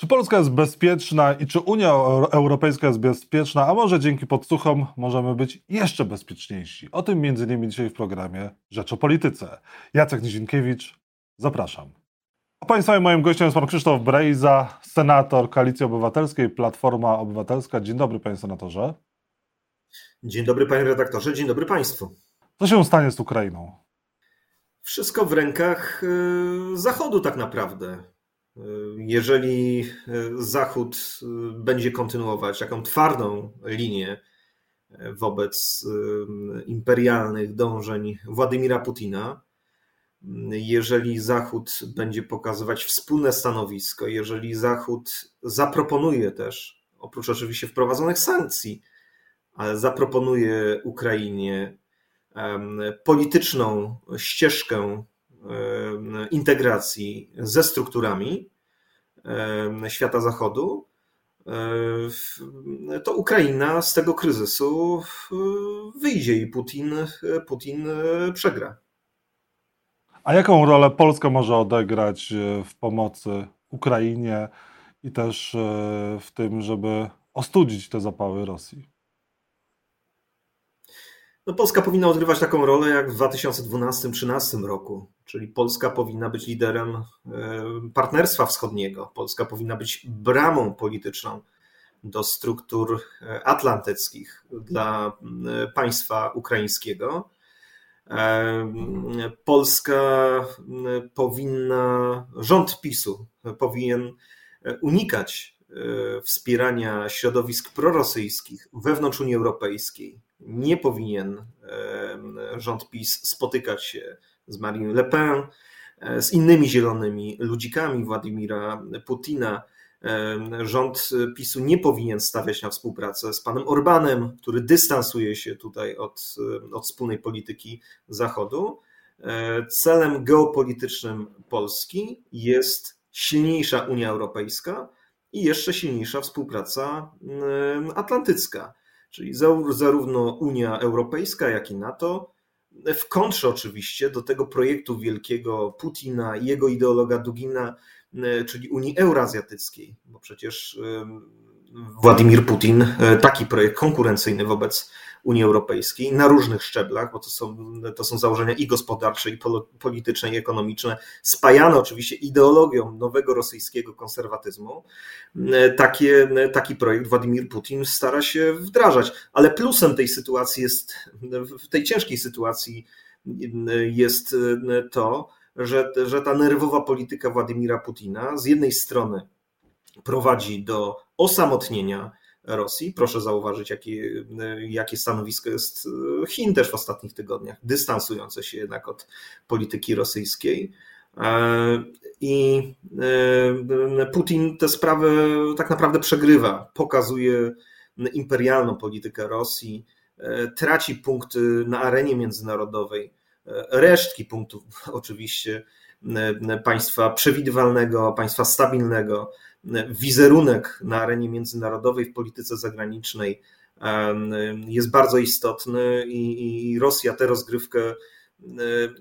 Czy Polska jest bezpieczna i czy Unia Europejska jest bezpieczna, a może dzięki podsłuchom możemy być jeszcze bezpieczniejsi? O tym między innymi dzisiaj w programie Rzecz o Polityce. Jacek Nizinkiewicz, zapraszam. A Państwa moim gościem jest pan Krzysztof Brejza, senator Koalicji Obywatelskiej, Platforma Obywatelska. Dzień dobry panie senatorze. Dzień dobry panie redaktorze, dzień dobry państwu. Co się stanie z Ukrainą? Wszystko w rękach y, Zachodu tak naprawdę. Jeżeli e, Zachód e, będzie kontynuować taką twardą linię e, wobec imperialnych dążeń Władimira Putina, jeżeli Zachód będzie pokazywać wspólne stanowisko, jeżeli Zachód zaproponuje też, oprócz oczywiście wprowadzonych sankcji, ale zaproponuje Ukrainie polityczną ścieżkę integracji ze strukturami świata zachodu, to Ukraina z tego kryzysu wyjdzie i Putin, Putin przegra. A jaką rolę Polska może odegrać w pomocy Ukrainie i też w tym, żeby ostudzić te zapały Rosji? No Polska powinna odgrywać taką rolę jak w 2012-2013 roku, czyli Polska powinna być liderem e, partnerstwa wschodniego. Polska powinna być bramą polityczną do struktur e, atlantyckich dla e, państwa ukraińskiego. Polska powinna, rząd PiSu powinien unikać wspierania środowisk prorosyjskich wewnątrz Unii Europejskiej, nie powinien rząd PiS spotykać się z Marine Le Pen, e, z innymi zielonymi ludzikami Władimira Putina. Rząd PiSu nie powinien stawiać na współpracę z panem Orbanem, który dystansuje się tutaj od, od wspólnej polityki Zachodu. E, celem geopolitycznym Polski jest silniejsza Unia Europejska i jeszcze silniejsza współpraca atlantycka. Czyli zarówno Unia Europejska, jak i NATO, w kontrze oczywiście do tego projektu wielkiego Putina i jego ideologa Dugina, czyli Unii Eurazjatyckiej, bo przecież Władimir Putin taki projekt konkurencyjny wobec Unii Europejskiej na różnych szczeblach, bo to są, to są założenia i gospodarcze, i polityczne, i ekonomiczne, spajane oczywiście ideologią nowego rosyjskiego konserwatyzmu. Takie, taki projekt Władimir Putin stara się wdrażać, ale plusem tej sytuacji jest, w tej ciężkiej sytuacji jest to, że, że ta nerwowa polityka Władimira Putina z jednej strony prowadzi do osamotnienia Rosji. Proszę zauważyć, jakie, jakie stanowisko jest Chin też w ostatnich tygodniach, dystansujące się jednak od polityki rosyjskiej. E, I e, Putin tę sprawę tak naprawdę przegrywa, pokazuje imperialną politykę Rosji, e, traci punkty na arenie międzynarodowej, resztki punktów oczywiście państwa przewidywalnego, państwa stabilnego, wizerunek na arenie międzynarodowej w polityce zagranicznej jest bardzo istotny i, Rosja tę rozgrywkę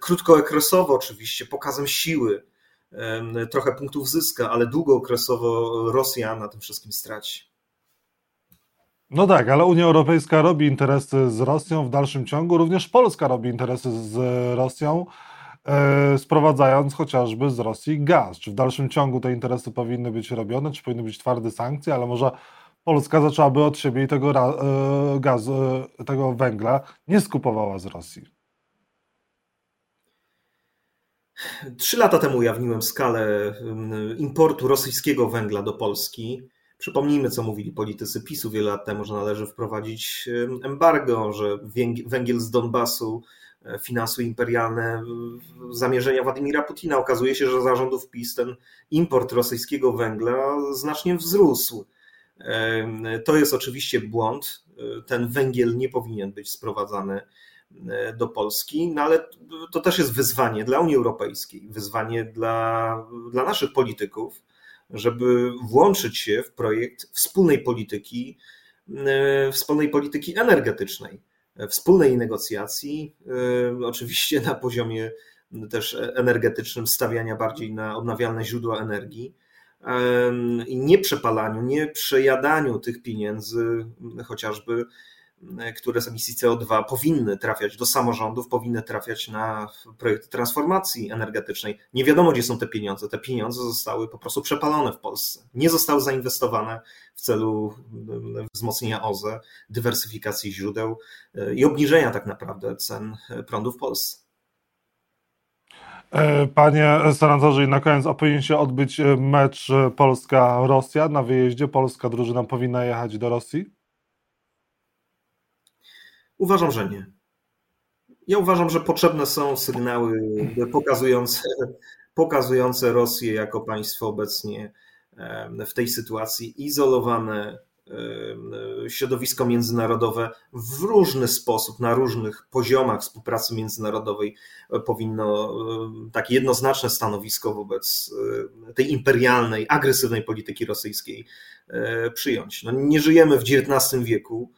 krótkookresowo oczywiście pokazem siły trochę punktów zyska, ale długookresowo Rosja na tym wszystkim straci. No tak, ale Unia Europejska robi interesy z Rosją w dalszym ciągu, również Polska robi interesy z Rosją. E, sprowadzając chociażby z Rosji gaz. Czy w dalszym ciągu te interesy powinny być robione, czy powinny być twarde sankcje, ale może Polska zaczęłaby od siebie i tego e, gazu, e, tego węgla nie skupowała z Rosji. Trzy lata temu ujawniłem skalę importu rosyjskiego węgla do Polski. Przypomnijmy, co mówili politycy PiSu wiele lat temu, że należy wprowadzić embargo, że węgiel z Donbasu finansy imperialne zamierzenia Władimira Putina. Okazuje się, że zarządów PiS ten import rosyjskiego węgla znacznie wzrósł. To jest oczywiście błąd. Ten węgiel nie powinien być sprowadzany e, do Polski, no ale to też jest wyzwanie dla Unii Europejskiej, wyzwanie dla, dla naszych polityków, żeby włączyć się w projekt wspólnej polityki, e, wspólnej polityki energetycznej wspólnej negocjacji, y, oczywiście na poziomie też energetycznym, stawiania bardziej na odnawialne źródła energii, i nie przepalaniu, nie przejadaniu tych pieniędzy, chociażby które z emisji CO2 powinny trafiać do samorządów, powinny trafiać na projekty transformacji energetycznej. Nie wiadomo, gdzie są te pieniądze. Te pieniądze zostały po prostu przepalone w Polsce. Nie zostały zainwestowane w celu wzmocnienia OZE, dywersyfikacji źródeł i obniżenia tak naprawdę cen prądu w Polsce. E, panie senatorze, i na koniec, a powinien się odbyć mecz Polska-Rosja na wyjeździe? Polska drużyna powinna jechać do Rosji? Uważam, że nie. Ja uważam, że potrzebne są sygnały pokazujące, pokazujące Rosję jako państwo obecnie w tej sytuacji izolowane, środowisko międzynarodowe w różny sposób, na różnych poziomach współpracy międzynarodowej powinno takie jednoznaczne stanowisko wobec tej imperialnej, agresywnej polityki rosyjskiej przyjąć. No, nie żyjemy w XIX wieku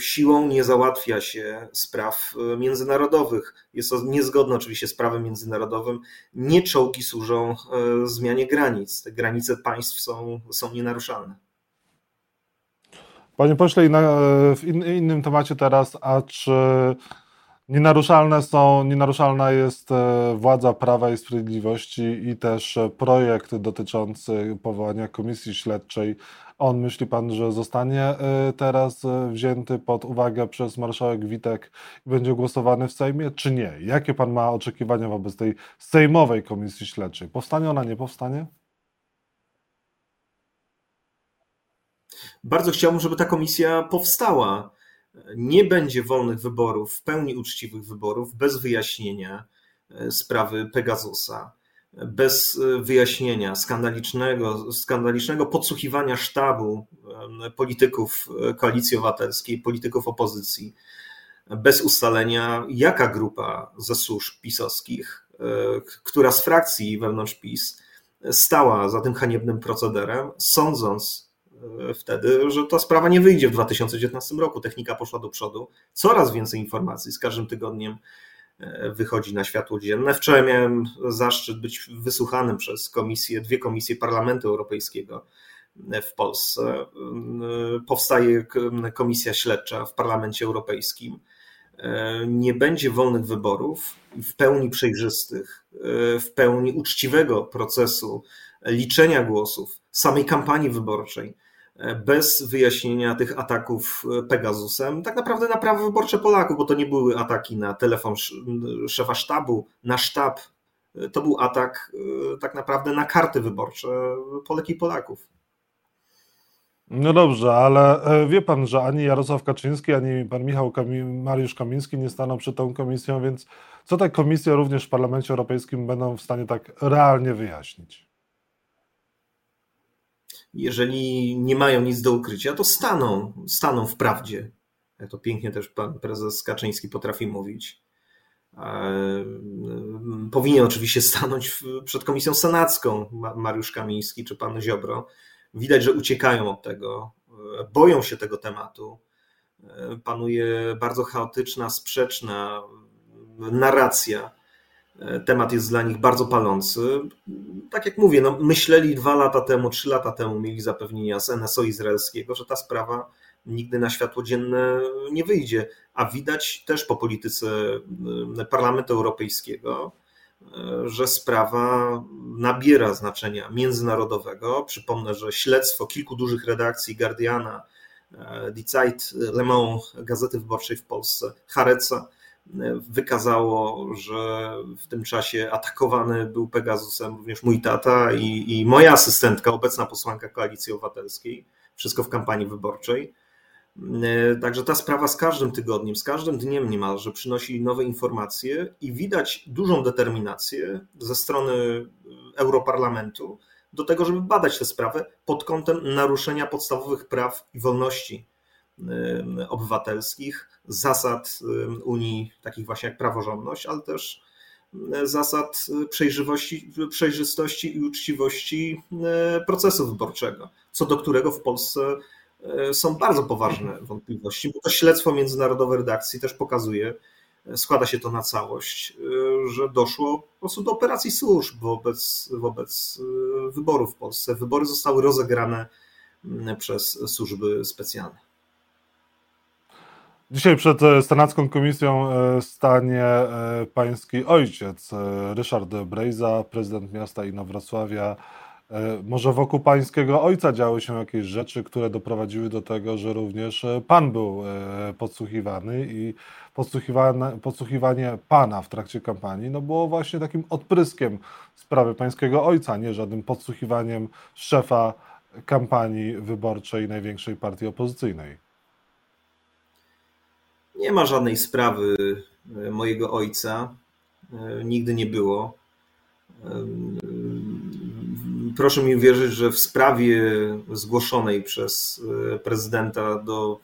siłą nie załatwia się spraw e, międzynarodowych. Jest to niezgodne oczywiście z prawem międzynarodowym. Nie czołgi służą e, zmianie granic. Te granice państw są, są nienaruszalne. Panie pośle, w innym temacie teraz, a czy Nienaruszalne są, nienaruszalna jest e, władza Prawa i Sprawiedliwości i też e, projekt dotyczący powołania komisji śledczej. On myśli pan, że zostanie e, teraz wzięty pod uwagę przez marszałek Witek i będzie głosowany w Sejmie, czy nie? Jakie pan ma oczekiwania wobec tej sejmowej komisji śledczej? Powstanie ona, nie powstanie? Bardzo chciałbym, żeby ta komisja powstała nie będzie wolnych wyborów, w pełni uczciwych wyborów, bez wyjaśnienia e, sprawy Pegasusa, bez e, wyjaśnienia skandalicznego, skandalicznego podsłuchiwania sztabu e, polityków koalicji obywatelskiej, polityków opozycji, bez ustalenia, jaka grupa ze służb pisowskich, która z frakcji wewnątrz PiS stała za tym haniebnym procederem, sądząc E, wtedy, że ta sprawa nie wyjdzie w 2019 roku. Technika poszła do przodu. Coraz więcej informacji z każdym tygodniem e, wychodzi na światło dzienne. Wczoraj miałem zaszczyt być wysłuchanym przez komisję, dwie komisje Parlamentu Europejskiego w Polsce. E, powstaje komisja śledcza w Parlamencie Europejskim. Nie będzie wolnych wyborów, w pełni przejrzystych, w pełni uczciwego procesu liczenia głosów, samej kampanii wyborczej bez wyjaśnienia tych ataków e, Pegasusem, tak naprawdę na prawo wyborcze Polaków, bo to nie były ataki na telefon szefa sztabu, na sztab. E, to był atak e, tak naprawdę na karty wyborcze Polek i Polaków. No dobrze, ale wie pan, że ani Jarosław Kaczyński, ani pan Michał Kami Mariusz Kamiński nie staną przed tą komisją, więc co te komisje również w Parlamencie Europejskim będą w stanie tak realnie wyjaśnić? Jeżeli nie mają nic do ukrycia, to staną, staną w prawdzie. Jak to pięknie też pan prezes Kaczyński potrafi mówić. E, powinien oczywiście stanąć przed komisją senacką Mariusz Kamiński czy pan Ziobro. Widać, że uciekają od tego, e, boją się tego tematu. E, panuje bardzo chaotyczna, sprzeczna narracja temat jest dla nich bardzo palący. Tak jak mówię, no myśleli dwa lata temu, trzy lata temu, mieli zapewnienia z NSO izraelskiego, że ta sprawa nigdy na światło dzienne nie wyjdzie. A widać też po polityce e, Parlamentu Europejskiego, e, że sprawa nabiera znaczenia międzynarodowego. Przypomnę, że śledztwo kilku dużych redakcji Guardiana, e, Die Zeit, Le Monde, Gazety Wyborczej w Polsce, Hareca, wykazało, że w tym czasie atakowany był Pegasusem również mój tata i, i moja asystentka, obecna posłanka Koalicji Obywatelskiej. Wszystko w kampanii wyborczej. Także ta sprawa z każdym tygodniem, z każdym dniem niemalże przynosi nowe informacje i widać dużą determinację ze strony Europarlamentu do tego, żeby badać tę sprawę pod kątem naruszenia podstawowych praw i wolności obywatelskich, zasad Unii, takich właśnie jak praworządność, ale też zasad przejrzystości i uczciwości procesu wyborczego, co do którego w Polsce są bardzo poważne wątpliwości, bo to śledztwo międzynarodowe redakcji też pokazuje, składa się to na całość, że doszło po prostu do operacji służb wobec, wobec wyborów w Polsce. Wybory zostały rozegrane przez służby specjalne. Dzisiaj przed e, Senacką Komisją e, stanie e, pański ojciec, Ryszard Brejza, prezydent miasta Inowrocławia. Może wokół pańskiego ojca działy się jakieś rzeczy, które doprowadziły do tego, że również pan był podsłuchiwany i podsłuchiwanie pana w trakcie kampanii no było właśnie takim odpryskiem sprawy pańskiego ojca, nie żadnym podsłuchiwaniem szefa kampanii wyborczej największej partii opozycyjnej. Nie ma żadnej sprawy e, mojego ojca. E, nigdy nie było. E, proszę mi wierzyć, że w sprawie zgłoszonej przez prezydenta do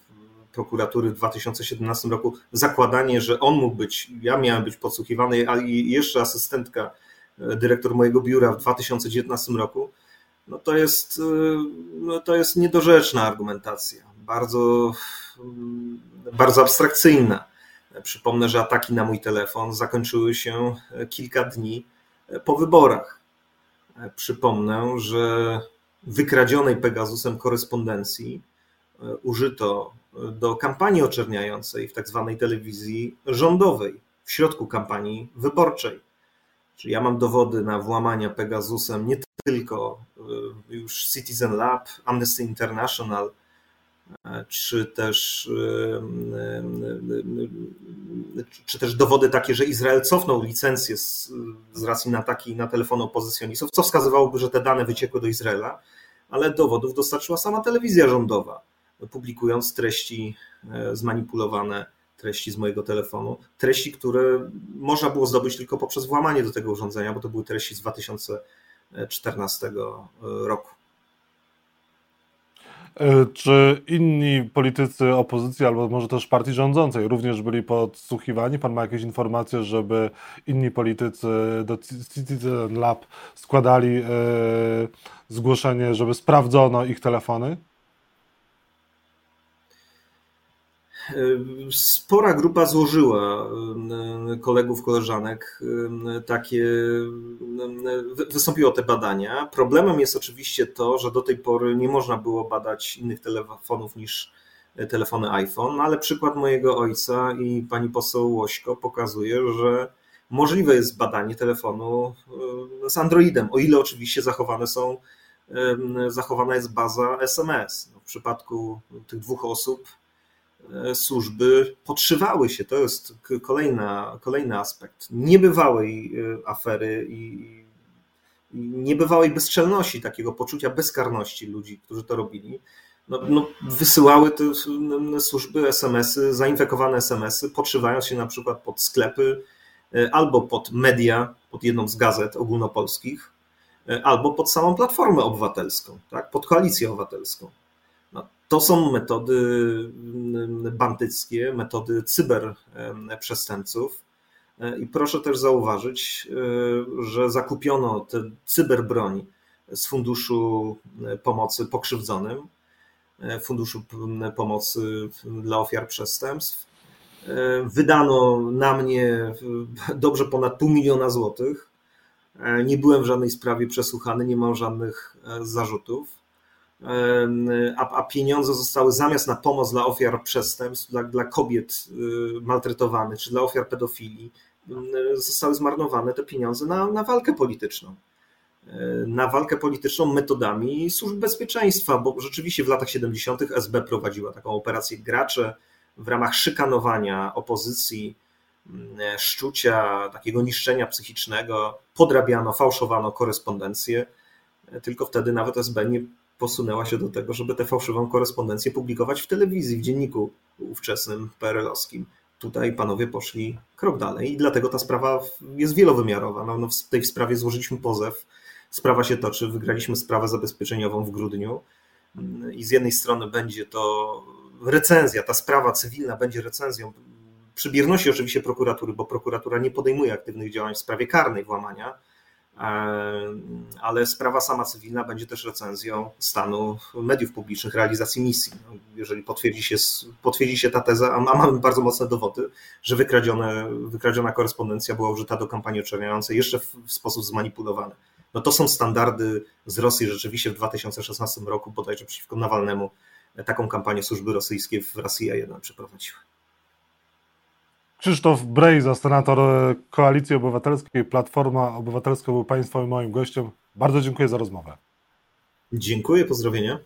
prokuratury w 2017 roku zakładanie, że on mógł być, ja miałem być podsłuchiwany, a jeszcze asystentka, dyrektor mojego biura w 2019 roku, no to jest, no to jest niedorzeczna argumentacja. Bardzo bardzo abstrakcyjna. Przypomnę, że ataki na mój telefon zakończyły się kilka dni po wyborach. Przypomnę, że wykradzionej Pegasusem korespondencji użyto do kampanii oczerniającej w tak zwanej telewizji rządowej w środku kampanii wyborczej. Czyli ja mam dowody na włamania Pegasusem nie tylko już Citizen Lab, Amnesty International, czy też, czy też dowody takie, że Izrael cofnął licencję z, z racji na ataki na telefony opozycjonistów, co wskazywałoby, że te dane wyciekły do Izraela, ale dowodów dostarczyła sama telewizja rządowa, publikując treści e, zmanipulowane, treści z mojego telefonu, treści, które można było zdobyć tylko poprzez włamanie do tego urządzenia, bo to były treści z 2014 roku. E, czy inni politycy opozycji, albo może też partii rządzącej również byli podsłuchiwani? Pan ma jakieś informacje, żeby inni politycy do Citizen Lab składali e, zgłoszenie, żeby sprawdzono ich telefony? Spora grupa złożyła kolegów, koleżanek takie, wystąpiło te badania. Problemem jest oczywiście to, że do tej pory nie można było badać innych telefonów niż telefony iPhone, no ale przykład mojego ojca i pani poseł Łośko pokazuje, że możliwe jest badanie telefonu z Androidem, o ile oczywiście zachowane są, zachowana jest baza SMS. No, w przypadku tych dwóch osób E, służby podszywały się. To jest kolejna, kolejny aspekt niebywałej e, afery i niebywałej bezczelności, takiego poczucia bezkarności ludzi, którzy to robili. No, no, wysyłały te służby SMS-y, zainfekowane SMS-y, podszywając się na przykład pod sklepy e, albo pod media, pod jedną z gazet ogólnopolskich, albo pod samą Platformę Obywatelską, tak, pod Koalicję Obywatelską. To są metody mm, bandyckie, metody cyberprzestępców. I proszę też zauważyć, e, że zakupiono tę cyberbroń z Funduszu Pomocy Pokrzywdzonym, e, Funduszu Pomocy dla Ofiar Przestępstw. E, wydano na mnie dobrze ponad pół miliona złotych. Nie byłem w żadnej sprawie przesłuchany, nie mam żadnych zarzutów a, a pieniądze zostały zamiast na pomoc dla ofiar przestępstw, dla, dla kobiet y, maltretowanych czy dla ofiar pedofilii, zostały zmarnowane te pieniądze na, na walkę polityczną. Na walkę polityczną metodami służb bezpieczeństwa, bo rzeczywiście w latach 70. SB prowadziła taką operację gracze w ramach szykanowania opozycji, szczucia, takiego niszczenia psychicznego, podrabiano, fałszowano korespondencję. Tylko wtedy nawet SB nie posunęła się do tego, żeby tę fałszywą korespondencję publikować w telewizji, w dzienniku ówczesnym PRL-owskim. Tutaj panowie poszli krok dalej i dlatego ta sprawa jest wielowymiarowa. No, no w tej sprawie złożyliśmy pozew, sprawa się toczy, wygraliśmy sprawę zabezpieczeniową w grudniu i z jednej strony będzie to recenzja, ta sprawa cywilna będzie recenzją przy bierności oczywiście prokuratury, bo prokuratura nie podejmuje aktywnych działań w sprawie karnej włamania, ale sprawa sama cywilna będzie też recenzją stanu mediów publicznych, realizacji misji. No, jeżeli potwierdzi się, potwierdzi się ta teza, a mamy bardzo mocne dowody, że wykradzione, wykradziona korespondencja była użyta do kampanii oczerniającej jeszcze w, w sposób zmanipulowany. No to są standardy z Rosji rzeczywiście w 2016 roku, bodajże przeciwko Nawalnemu, taką kampanię służby rosyjskie w Rosji 1 przeprowadziły. Krzysztof Brejza, senator Koalicji Obywatelskiej, Platforma Obywatelska był Państwa i moim gościem. Bardzo dziękuję za rozmowę. Dziękuję, pozdrowienia.